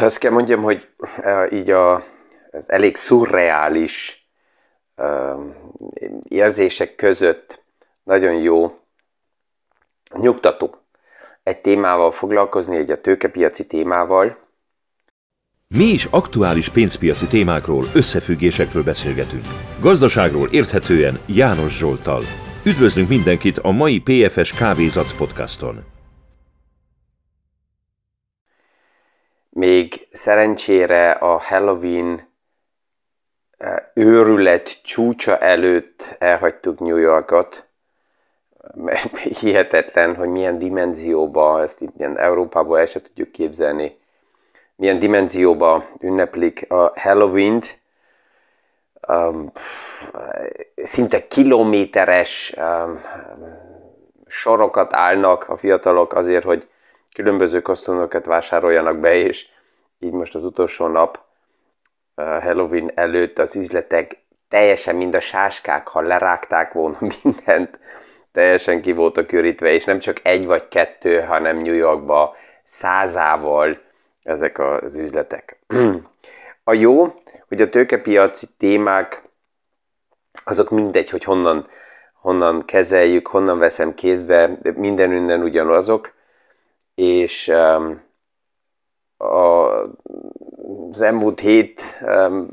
azt kell mondjam, hogy így a, az elég szurreális érzések között nagyon jó, nyugtató egy témával foglalkozni, egy a tőkepiaci témával. Mi is aktuális pénzpiaci témákról, összefüggésekről beszélgetünk. Gazdaságról érthetően János Zsoltal. Üdvözlünk mindenkit a mai PFS Kávézac podcaston. Még szerencsére a Halloween eh, őrület csúcsa előtt elhagytuk New Yorkot. Hihetetlen, hogy milyen dimenzióba, ezt itt ilyen Európában el sem tudjuk képzelni, milyen dimenzióba ünneplik a Halloween-t. Um, szinte kilométeres um, sorokat állnak a fiatalok azért, hogy különböző kosztumokat vásároljanak be, és így most az utolsó nap Halloween előtt az üzletek teljesen mind a sáskák, ha lerágták volna mindent, teljesen ki voltak körítve, és nem csak egy vagy kettő, hanem New Yorkba százával ezek az üzletek. A jó, hogy a tőkepiaci témák azok mindegy, hogy honnan, honnan kezeljük, honnan veszem kézbe, minden ugyanazok, és um, a, az elmúlt hét um,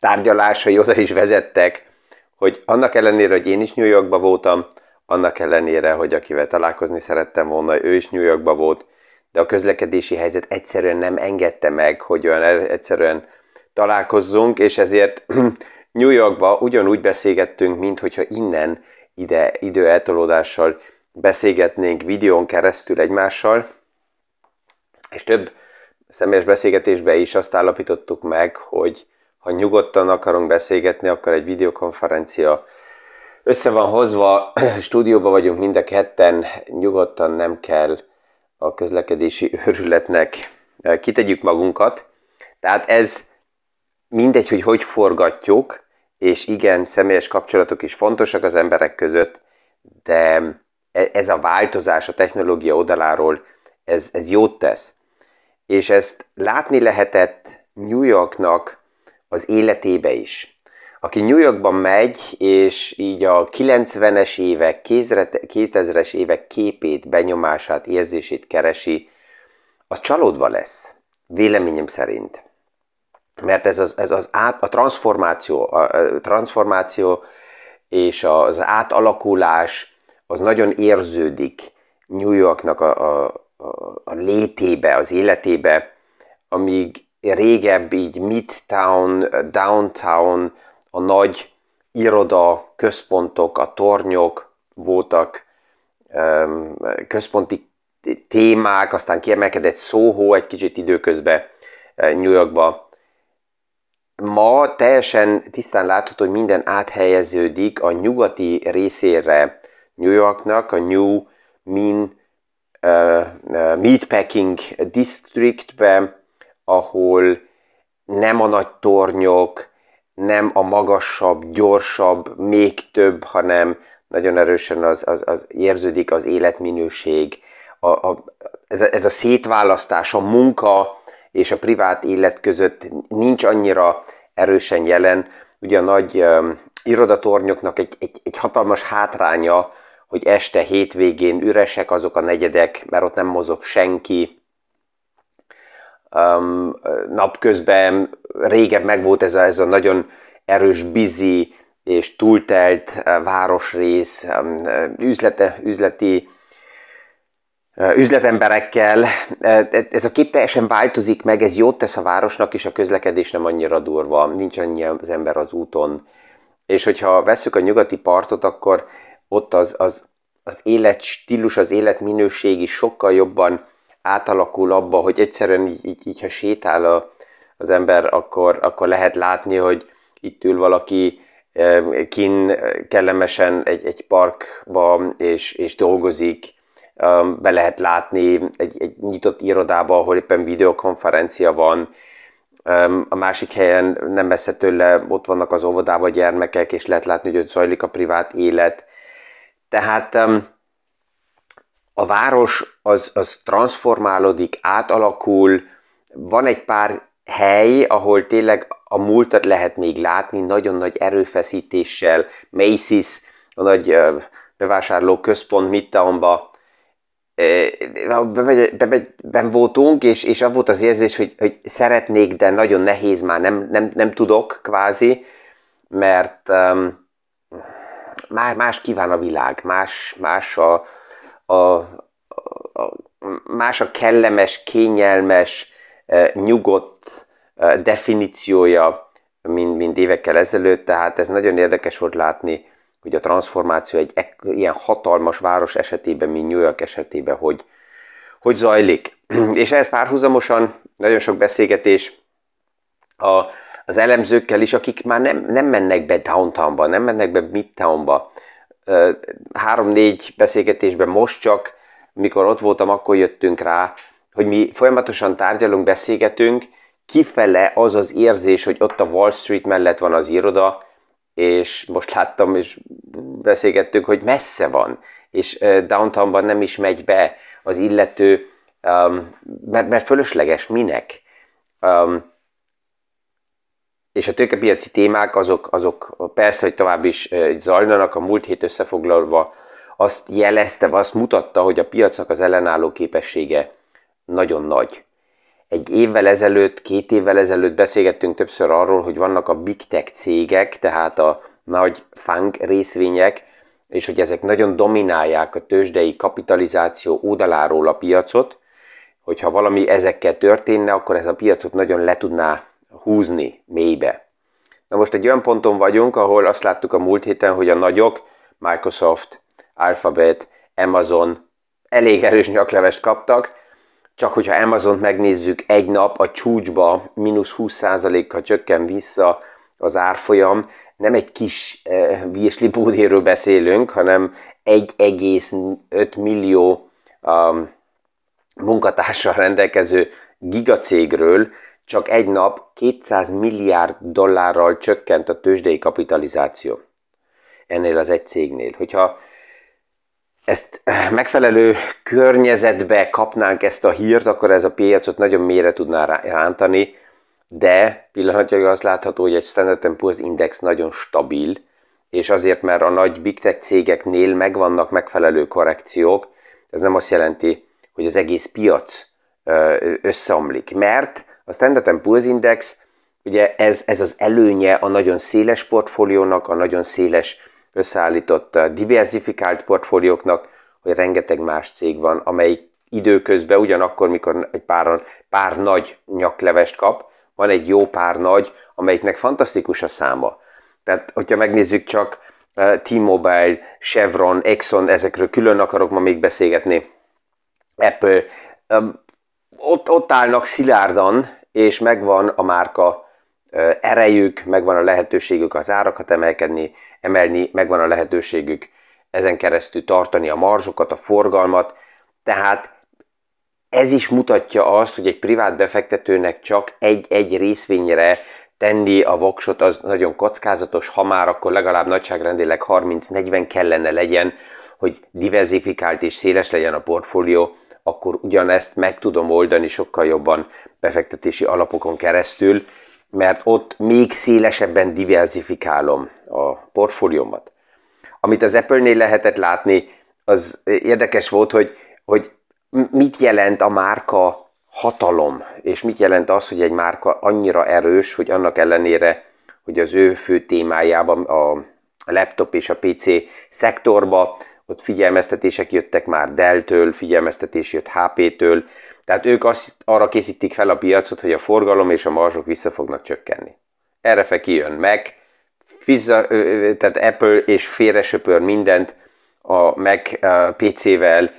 tárgyalásai oda is vezettek, hogy annak ellenére, hogy én is New Yorkba voltam, annak ellenére, hogy akivel találkozni szerettem volna, ő is New Yorkba volt, de a közlekedési helyzet egyszerűen nem engedte meg, hogy olyan egyszerűen találkozzunk, és ezért New Yorkba ugyanúgy beszélgettünk, mint hogyha innen ide időeltolódással beszélgetnénk videón keresztül egymással, és több személyes beszélgetésben is azt állapítottuk meg, hogy ha nyugodtan akarunk beszélgetni, akkor egy videokonferencia össze van hozva, stúdióban vagyunk mind a ketten, nyugodtan nem kell a közlekedési őrületnek kitegyük magunkat. Tehát ez mindegy, hogy hogy forgatjuk, és igen, személyes kapcsolatok is fontosak az emberek között, de ez a változás a technológia oldaláról, ez, ez jót tesz. És ezt látni lehetett New Yorknak az életébe is. Aki New Yorkban megy, és így a 90-es évek, 2000-es évek képét, benyomását, érzését keresi, az csalódva lesz, véleményem szerint. Mert ez az, ez az át, a transformáció, a transformáció és az átalakulás, az nagyon érződik New Yorknak a, a, a létébe, az életébe, amíg régebb így Midtown, Downtown, a nagy iroda, központok, a tornyok voltak központi témák, aztán kiemelkedett Soho egy kicsit időközben New Yorkba. Ma teljesen tisztán látható, hogy minden áthelyeződik a nyugati részére New Yorknak, a New Mean uh, uh, Meatpacking Districtbe, ahol nem a nagy tornyok, nem a magasabb, gyorsabb, még több, hanem nagyon erősen az, az, az érződik az életminőség, a, a, ez, a, ez a szétválasztás, a munka és a privát élet között nincs annyira erősen jelen. Ugye a nagy um, irodatornyoknak egy, egy, egy hatalmas hátránya, hogy este hétvégén üresek azok a negyedek, mert ott nem mozog senki. Um, napközben régebb megvolt ez a, ez a nagyon erős, busy és túltelt városrész, üzlete, üzleti üzletemberekkel. Ez a kép teljesen változik meg, ez jót tesz a városnak, és a közlekedés nem annyira durva, nincs annyi az ember az úton. És hogyha vesszük a nyugati partot, akkor ott az, az, az életstílus, az életminőség is sokkal jobban átalakul abba, hogy egyszerűen így, így, így ha sétál a, az ember, akkor, akkor lehet látni, hogy itt ül valaki kin kellemesen egy, egy parkba, és, és dolgozik, be lehet látni egy, egy nyitott irodába, ahol éppen videokonferencia van, a másik helyen nem messze tőle ott vannak az óvodában gyermekek, és lehet látni, hogy ott zajlik a privát élet. Tehát a város az, az transformálódik, átalakul, van egy pár hely, ahol tényleg a múltat lehet még látni, nagyon nagy erőfeszítéssel, Macy's, a nagy bevásárló központ Midtownba, ben voltunk, és, és az volt az érzés, hogy, hogy szeretnék, de nagyon nehéz már, nem, nem, nem tudok kvázi, mert um, más, más kíván a világ, más, más a, a, a, más a kellemes, kényelmes, nyugodt definíciója, mint, mint évekkel ezelőtt, tehát ez nagyon érdekes volt látni, hogy a transformáció egy ilyen hatalmas város esetében, mint New York esetében, hogy, hogy zajlik. És ez párhuzamosan nagyon sok beszélgetés a, az elemzőkkel is, akik már nem, nem mennek be downtownba, nem mennek be midtownba. Három-négy beszélgetésben most csak, mikor ott voltam, akkor jöttünk rá, hogy mi folyamatosan tárgyalunk, beszélgetünk, kifele az az érzés, hogy ott a Wall Street mellett van az iroda, és most láttam, és beszélgettünk, hogy messze van, és downtownban nem is megy be az illető, um, mert, mert fölösleges, minek? Um, és a tőkepiaci témák azok, azok persze, hogy tovább is zajlanak, a múlt hét összefoglalva azt jelezte, azt mutatta, hogy a piacnak az ellenálló képessége nagyon nagy. Egy évvel ezelőtt, két évvel ezelőtt beszélgettünk többször arról, hogy vannak a big tech cégek, tehát a nagy fang részvények, és hogy ezek nagyon dominálják a tőzsdei kapitalizáció oldaláról a piacot, hogyha valami ezekkel történne, akkor ez a piacot nagyon le tudná húzni mélybe. Na most egy olyan ponton vagyunk, ahol azt láttuk a múlt héten, hogy a nagyok, Microsoft, Alphabet, Amazon elég erős nyaklevest kaptak, csak hogyha Amazon megnézzük, egy nap a csúcsba mínusz 20%-kal csökken vissza az árfolyam, nem egy kis eh, virslipódéről beszélünk, hanem 1,5 millió um, munkatársal rendelkező gigacégről, csak egy nap 200 milliárd dollárral csökkent a tőzsdei kapitalizáció. Ennél az egy cégnél. Hogyha ezt megfelelő környezetbe kapnánk ezt a hírt, akkor ez a piacot nagyon mélyre tudná rántani, de pillanatnyilag az látható, hogy egy Standard Poor's Index nagyon stabil, és azért, mert a nagy big tech cégeknél megvannak megfelelő korrekciók, ez nem azt jelenti, hogy az egész piac összeomlik, mert a Standard Poor's Index, ugye ez, ez az előnye a nagyon széles portfóliónak, a nagyon széles összeállított diversifikált portfólióknak, hogy rengeteg más cég van, amely időközben ugyanakkor, mikor egy pár, pár nagy nyaklevest kap, van egy jó pár nagy, amelyiknek fantasztikus a száma. Tehát, hogyha megnézzük csak T-Mobile, Chevron, Exxon, ezekről külön akarok ma még beszélgetni, Apple, ott, ott állnak szilárdan, és megvan a márka erejük, megvan a lehetőségük az árakat emelkedni, emelni, megvan a lehetőségük ezen keresztül tartani a marzsokat, a forgalmat, tehát ez is mutatja azt, hogy egy privát befektetőnek csak egy-egy részvényre tenni a voksot az nagyon kockázatos, ha már akkor legalább nagyságrendileg 30-40 kellene legyen, hogy diversifikált és széles legyen a portfólió, akkor ugyanezt meg tudom oldani sokkal jobban befektetési alapokon keresztül, mert ott még szélesebben diversifikálom a portfóliómat. Amit az Apple-nél lehetett látni, az érdekes volt, hogy, hogy mit jelent a márka hatalom, és mit jelent az, hogy egy márka annyira erős, hogy annak ellenére, hogy az ő fő témájában a laptop és a PC szektorba, ott figyelmeztetések jöttek már Dell-től, figyelmeztetés jött HP-től, tehát ők azt, arra készítik fel a piacot, hogy a forgalom és a marzsok vissza fognak csökkenni. Erre fel kijön fizza, tehát Apple és félre söpör mindent, a Mac PC-vel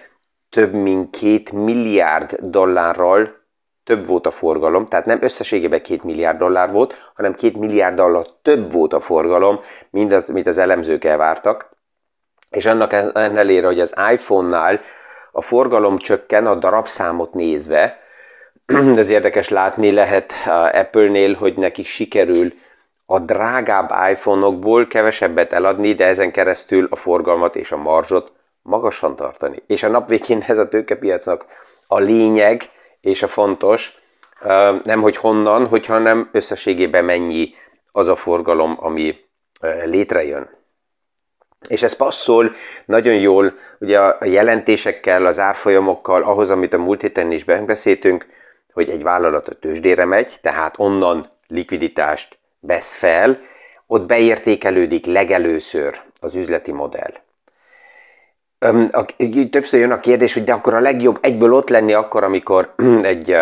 több mint két milliárd dollárral több volt a forgalom, tehát nem összességében két milliárd dollár volt, hanem két milliárd dollár több volt a forgalom, mint az, mint az elemzők elvártak. És annak ellenére, hogy az iPhone-nál a forgalom csökken a darabszámot nézve, ez érdekes látni lehet Apple-nél, hogy nekik sikerül a drágább iPhone-okból kevesebbet eladni, de ezen keresztül a forgalmat és a marzsot magasan tartani. És a nap végén ez a tőkepiacnak a lényeg és a fontos, nem hogy honnan, hogyha nem összességében mennyi az a forgalom, ami létrejön. És ez passzol nagyon jól ugye a jelentésekkel, az árfolyamokkal, ahhoz, amit a múlt héten is beszéltünk, hogy egy vállalat a tőzsdére megy, tehát onnan likviditást vesz fel, ott beértékelődik legelőször az üzleti modell. Többször jön a kérdés, hogy de akkor a legjobb egyből ott lenni akkor, amikor egy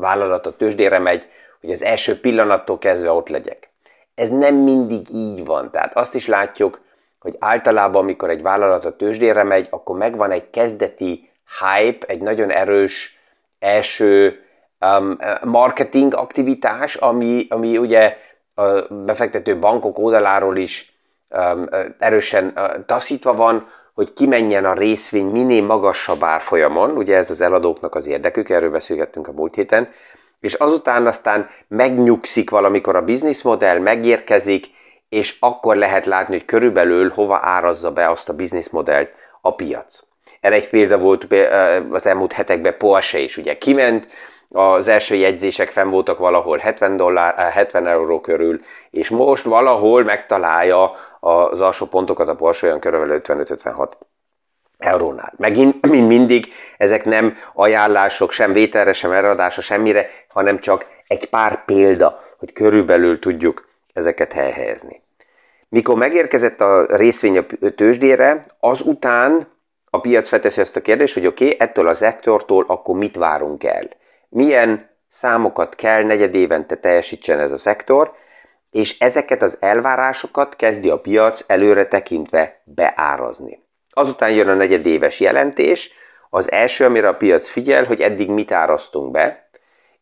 vállalat a tőzsdére megy, hogy az első pillanattól kezdve ott legyek. Ez nem mindig így van. Tehát azt is látjuk, hogy általában, amikor egy vállalat a tőzsdére megy, akkor megvan egy kezdeti hype, egy nagyon erős első um, marketing aktivitás, ami, ami ugye a befektető bankok oldaláról is um, erősen uh, taszítva van, hogy kimenjen a részvény minél magasabb árfolyamon, ugye ez az eladóknak az érdekük, erről beszélgettünk a múlt héten, és azután aztán megnyugszik valamikor a bizniszmodell, megérkezik, és akkor lehet látni, hogy körülbelül hova árazza be azt a bizniszmodellt a piac. Erre egy példa volt az elmúlt hetekben Porsche is, ugye kiment, az első jegyzések fenn voltak valahol 70, dollár, 70 euró körül, és most valahol megtalálja az alsó pontokat a Porsche olyan körülbelül 55-56 eurónál. Megint, mint mindig, ezek nem ajánlások, sem vételre, sem eladásra, semmire, hanem csak egy pár példa, hogy körülbelül tudjuk ezeket helyhelyezni. Mikor megérkezett a részvény a tőzsdére, azután a piac felteszi ezt a kérdést, hogy oké, okay, ettől az szektortól akkor mit várunk el? Milyen számokat kell negyedévente teljesítsen ez a szektor, és ezeket az elvárásokat kezdi a piac előre tekintve beárazni. Azután jön a negyedéves jelentés, az első, amire a piac figyel, hogy eddig mit árasztunk be,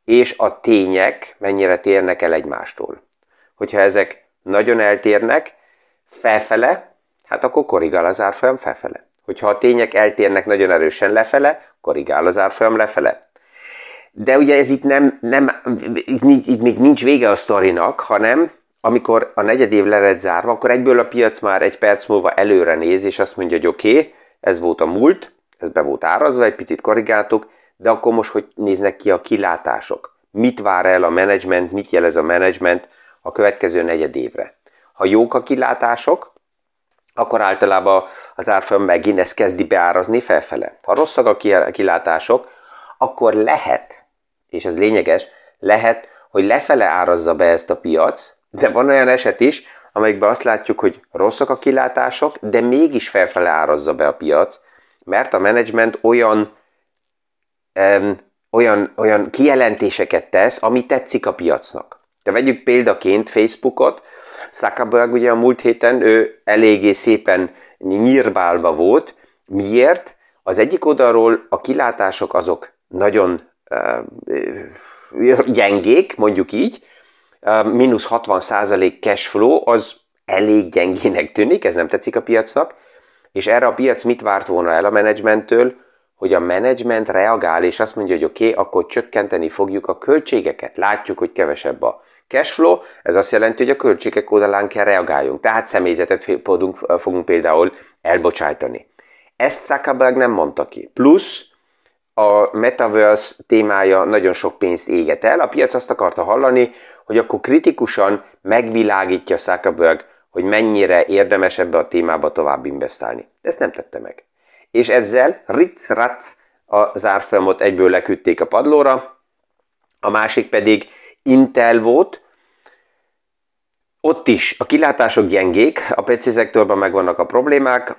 és a tények mennyire térnek el egymástól. Hogyha ezek nagyon eltérnek, felfele, hát akkor korrigál az árfolyam felfele. Hogyha a tények eltérnek nagyon erősen lefele, korrigál az árfolyam lefele. De ugye ez itt nem, nem itt, itt még nincs vége a sztorinak, hanem amikor a negyed év le lett zárva, akkor egyből a piac már egy perc múlva előre néz, és azt mondja, hogy oké, okay, ez volt a múlt, ez be volt árazva, egy picit korrigáltuk, de akkor most hogy néznek ki a kilátások? Mit vár el a menedzsment, mit jelez a menedzsment a következő negyed évre? Ha jók a kilátások, akkor általában az árfolyam megint ezt kezdi beárazni felfele. Ha rosszak a kilátások, akkor lehet, és ez lényeges, lehet, hogy lefele árazza be ezt a piac, de van olyan eset is, amelyikben azt látjuk, hogy rosszak a kilátások, de mégis felfele árazza be a piac, mert a menedzsment olyan, um, olyan, olyan kijelentéseket tesz, ami tetszik a piacnak. De vegyük példaként Facebookot, Zuckerberg ugye a múlt héten ő eléggé szépen nyírbálva volt. Miért? Az egyik oldalról a kilátások azok nagyon uh, gyengék, mondjuk így, mínusz 60% cash flow, az elég gyengének tűnik, ez nem tetszik a piacnak, és erre a piac mit várt volna el a menedzsmenttől, hogy a menedzsment reagál, és azt mondja, hogy oké, okay, akkor csökkenteni fogjuk a költségeket. Látjuk, hogy kevesebb a cashflow, ez azt jelenti, hogy a költségek oldalán kell reagáljunk. Tehát személyzetet fogunk, fogunk például elbocsájtani. Ezt Zuckerberg nem mondta ki. Plusz a Metaverse témája nagyon sok pénzt éget el. A piac azt akarta hallani, hogy akkor kritikusan megvilágítja Zuckerberg, hogy mennyire érdemes ebbe a témába tovább investálni. Ezt nem tette meg. És ezzel ritz-ratz a zárfolyamot egyből leküldték a padlóra, a másik pedig Intel volt, ott is a kilátások gyengék, a PC szektorban megvannak a problémák,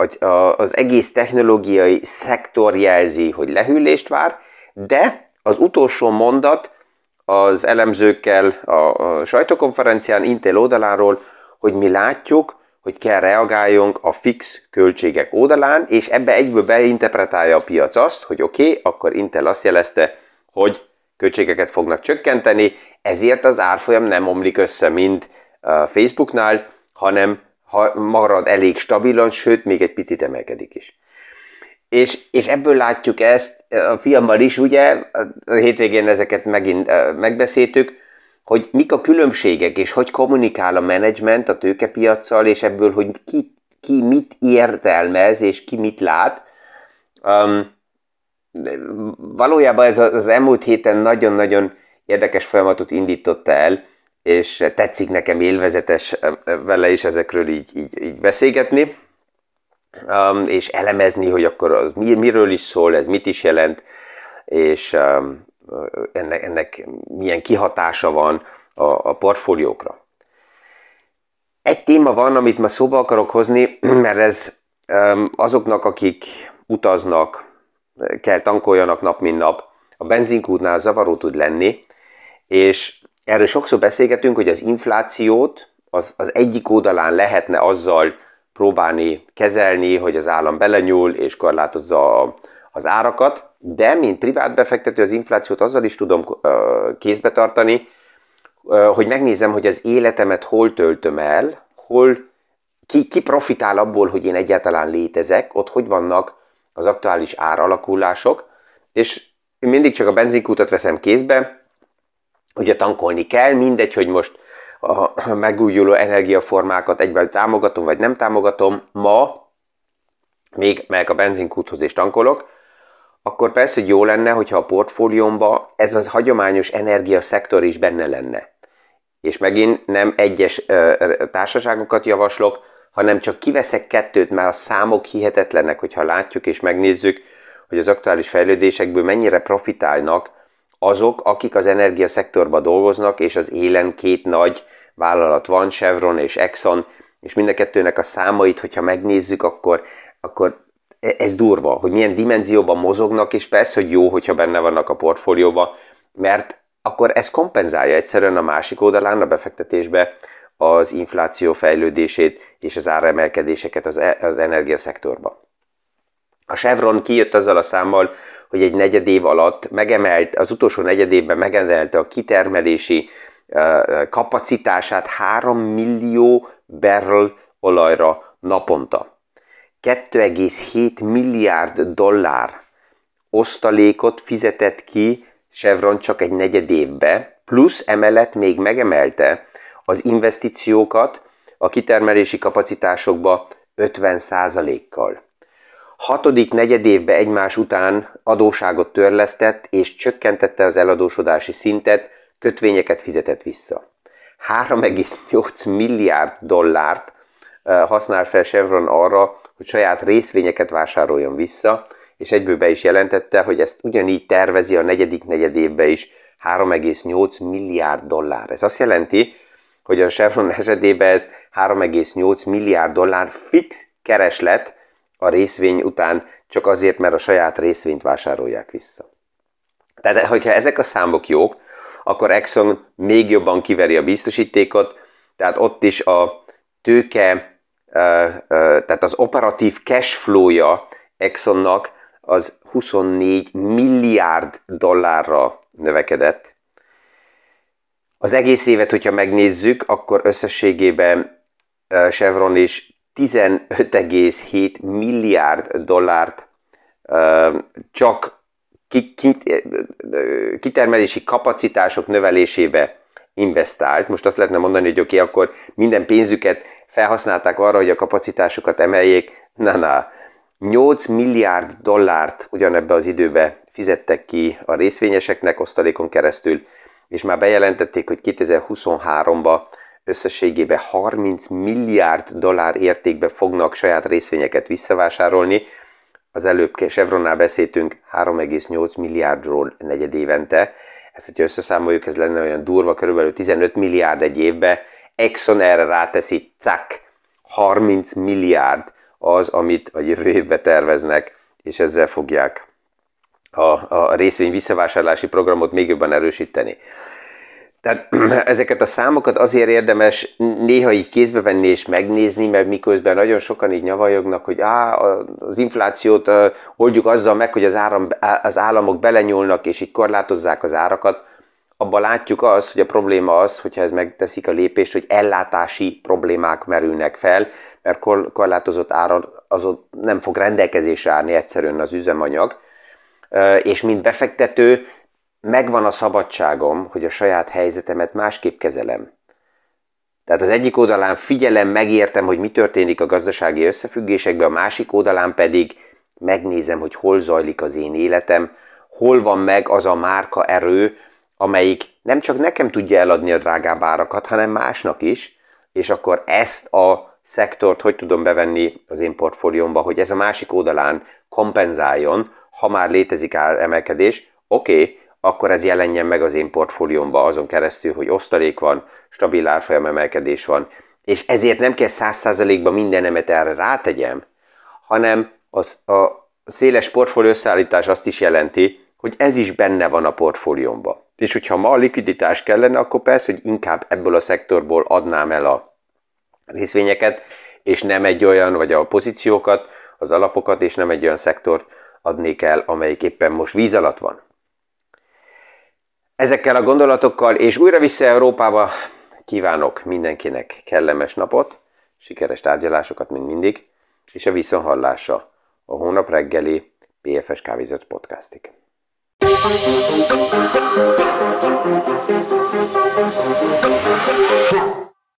az egész technológiai szektor jelzi, hogy lehűlést vár, de az utolsó mondat az elemzőkkel a sajtókonferencián Intel oldaláról, hogy mi látjuk, hogy kell reagáljunk a fix költségek oldalán, és ebbe egyből beinterpretálja a piac azt, hogy oké, okay, akkor Intel azt jelezte, hogy költségeket fognak csökkenteni, ezért az árfolyam nem omlik össze, mint Facebooknál, hanem ha marad elég stabilan, sőt, még egy picit emelkedik is. És, és ebből látjuk ezt a fiammal is, ugye, a hétvégén ezeket megint megbeszéltük, hogy mik a különbségek, és hogy kommunikál a menedzsment a tőkepiacsal, és ebből, hogy ki, ki mit értelmez, és ki mit lát. Um, valójában ez az elmúlt héten nagyon-nagyon érdekes folyamatot indította el, és tetszik nekem élvezetes vele is ezekről így, így, így beszélgetni, um, és elemezni, hogy akkor az miről is szól, ez mit is jelent, és um, ennek, ennek milyen kihatása van a, a portfóliókra. Egy téma van, amit ma szóba akarok hozni, mert ez um, azoknak, akik utaznak, kell tankoljanak nap, mint nap, a benzinkútnál zavaró tud lenni, és erről sokszor beszélgetünk, hogy az inflációt az, az egyik oldalán lehetne azzal próbálni kezelni, hogy az állam belenyúl és korlátozza az árakat, de mint privát befektető az inflációt azzal is tudom kézbe tartani, hogy megnézem, hogy az életemet hol töltöm el, hol ki, ki profitál abból, hogy én egyáltalán létezek, ott hogy vannak az aktuális áralakulások, és én mindig csak a benzinkútat veszem kézbe, ugye tankolni kell, mindegy, hogy most a megújuló energiaformákat egyben támogatom, vagy nem támogatom, ma még meg a benzinkúthoz is tankolok, akkor persze, hogy jó lenne, hogyha a portfóliómba ez az hagyományos energiaszektor is benne lenne. És megint nem egyes társaságokat javaslok, hanem csak kiveszek kettőt, mert a számok hihetetlenek, hogyha látjuk és megnézzük, hogy az aktuális fejlődésekből mennyire profitálnak azok, akik az energiaszektorban dolgoznak, és az élen két nagy vállalat van, Chevron és Exxon, és mind a kettőnek a számait, hogyha megnézzük, akkor, akkor e, ez durva, hogy milyen dimenzióban mozognak, és persze, hogy jó, hogyha benne vannak a portfólióban, mert akkor ez kompenzálja egyszerűen a másik oldalán a befektetésbe az infláció fejlődését és az áremelkedéseket az, e, az energiaszektorba. A Chevron kijött azzal a számmal, hogy egy negyed év alatt megemelt, az utolsó negyed évben megemelte a kitermelési kapacitását 3 millió barrel olajra naponta. 2,7 milliárd dollár osztalékot fizetett ki Chevron csak egy negyed évbe, plusz emellett még megemelte az investíciókat a kitermelési kapacitásokba 50%-kal. Hatodik negyedévben egymás után adóságot törlesztett és csökkentette az eladósodási szintet, kötvényeket fizetett vissza. 3,8 milliárd dollárt használ fel Chevron arra, hogy saját részvényeket vásároljon vissza, és egyből be is jelentette, hogy ezt ugyanígy tervezi a negyedik negyedévben is 3,8 milliárd dollár. Ez azt jelenti, hogy a Chevron esetében ez 3,8 milliárd dollár fix kereslet a részvény után csak azért, mert a saját részvényt vásárolják vissza. Tehát, hogyha ezek a számok jók, akkor Exxon még jobban kiveri a biztosítékot, tehát ott is a tőke, tehát az operatív cash flow-ja Exxonnak az 24 milliárd dollárra növekedett. Az egész évet, hogyha megnézzük, akkor összességében Chevron is 15,7 milliárd dollárt csak kitermelési kapacitások növelésébe investált. Most azt lehetne mondani, hogy oké, okay, akkor minden pénzüket felhasználták arra, hogy a kapacitásokat emeljék. Na, na, 8 milliárd dollárt ugyanebbe az időbe fizettek ki a részvényeseknek osztalékon keresztül, és már bejelentették, hogy 2023-ban összességében 30 milliárd dollár értékbe fognak saját részvényeket visszavásárolni, az előbb Chevronnál beszéltünk 3,8 milliárdról negyed évente. Ezt, hogyha összeszámoljuk, ez lenne olyan durva, körülbelül 15 milliárd egy évbe. Exxon erre ráteszi, cak, 30 milliárd az, amit a jövő évbe terveznek, és ezzel fogják a, a részvény visszavásárlási programot még jobban erősíteni. Tehát ezeket a számokat azért érdemes néha így kézbe venni és megnézni, mert miközben nagyon sokan így nyavajognak, hogy á, az inflációt oldjuk azzal meg, hogy az, áram, az államok belenyúlnak és így korlátozzák az árakat, abban látjuk azt, hogy a probléma az, hogyha ez megteszik a lépést, hogy ellátási problémák merülnek fel, mert korlátozott áron azon nem fog rendelkezésre állni egyszerűen az üzemanyag, és mint befektető megvan a szabadságom, hogy a saját helyzetemet másképp kezelem. Tehát az egyik oldalán figyelem, megértem, hogy mi történik a gazdasági összefüggésekben, a másik oldalán pedig megnézem, hogy hol zajlik az én életem, hol van meg az a márka erő, amelyik nem csak nekem tudja eladni a drágább árakat, hanem másnak is, és akkor ezt a szektort hogy tudom bevenni az én portfóliómba, hogy ez a másik oldalán kompenzáljon, ha már létezik emelkedés, oké, okay, akkor ez jelenjen meg az én portfóliómba azon keresztül, hogy osztalék van, stabil árfolyam emelkedés van, és ezért nem kell száz százalékban mindenemet erre rátegyem, hanem az, a széles portfólió összeállítás azt is jelenti, hogy ez is benne van a portfóliómba. És hogyha ma a likviditás kellene, akkor persze, hogy inkább ebből a szektorból adnám el a részvényeket, és nem egy olyan, vagy a pozíciókat, az alapokat, és nem egy olyan szektort adnék el, amelyik éppen most víz alatt van. Ezekkel a gondolatokkal, és újra vissza Európába kívánok mindenkinek kellemes napot, sikeres tárgyalásokat, mint mindig, és a viszonhallásra a hónap reggeli PFS Kávézat podcastig. Thank you.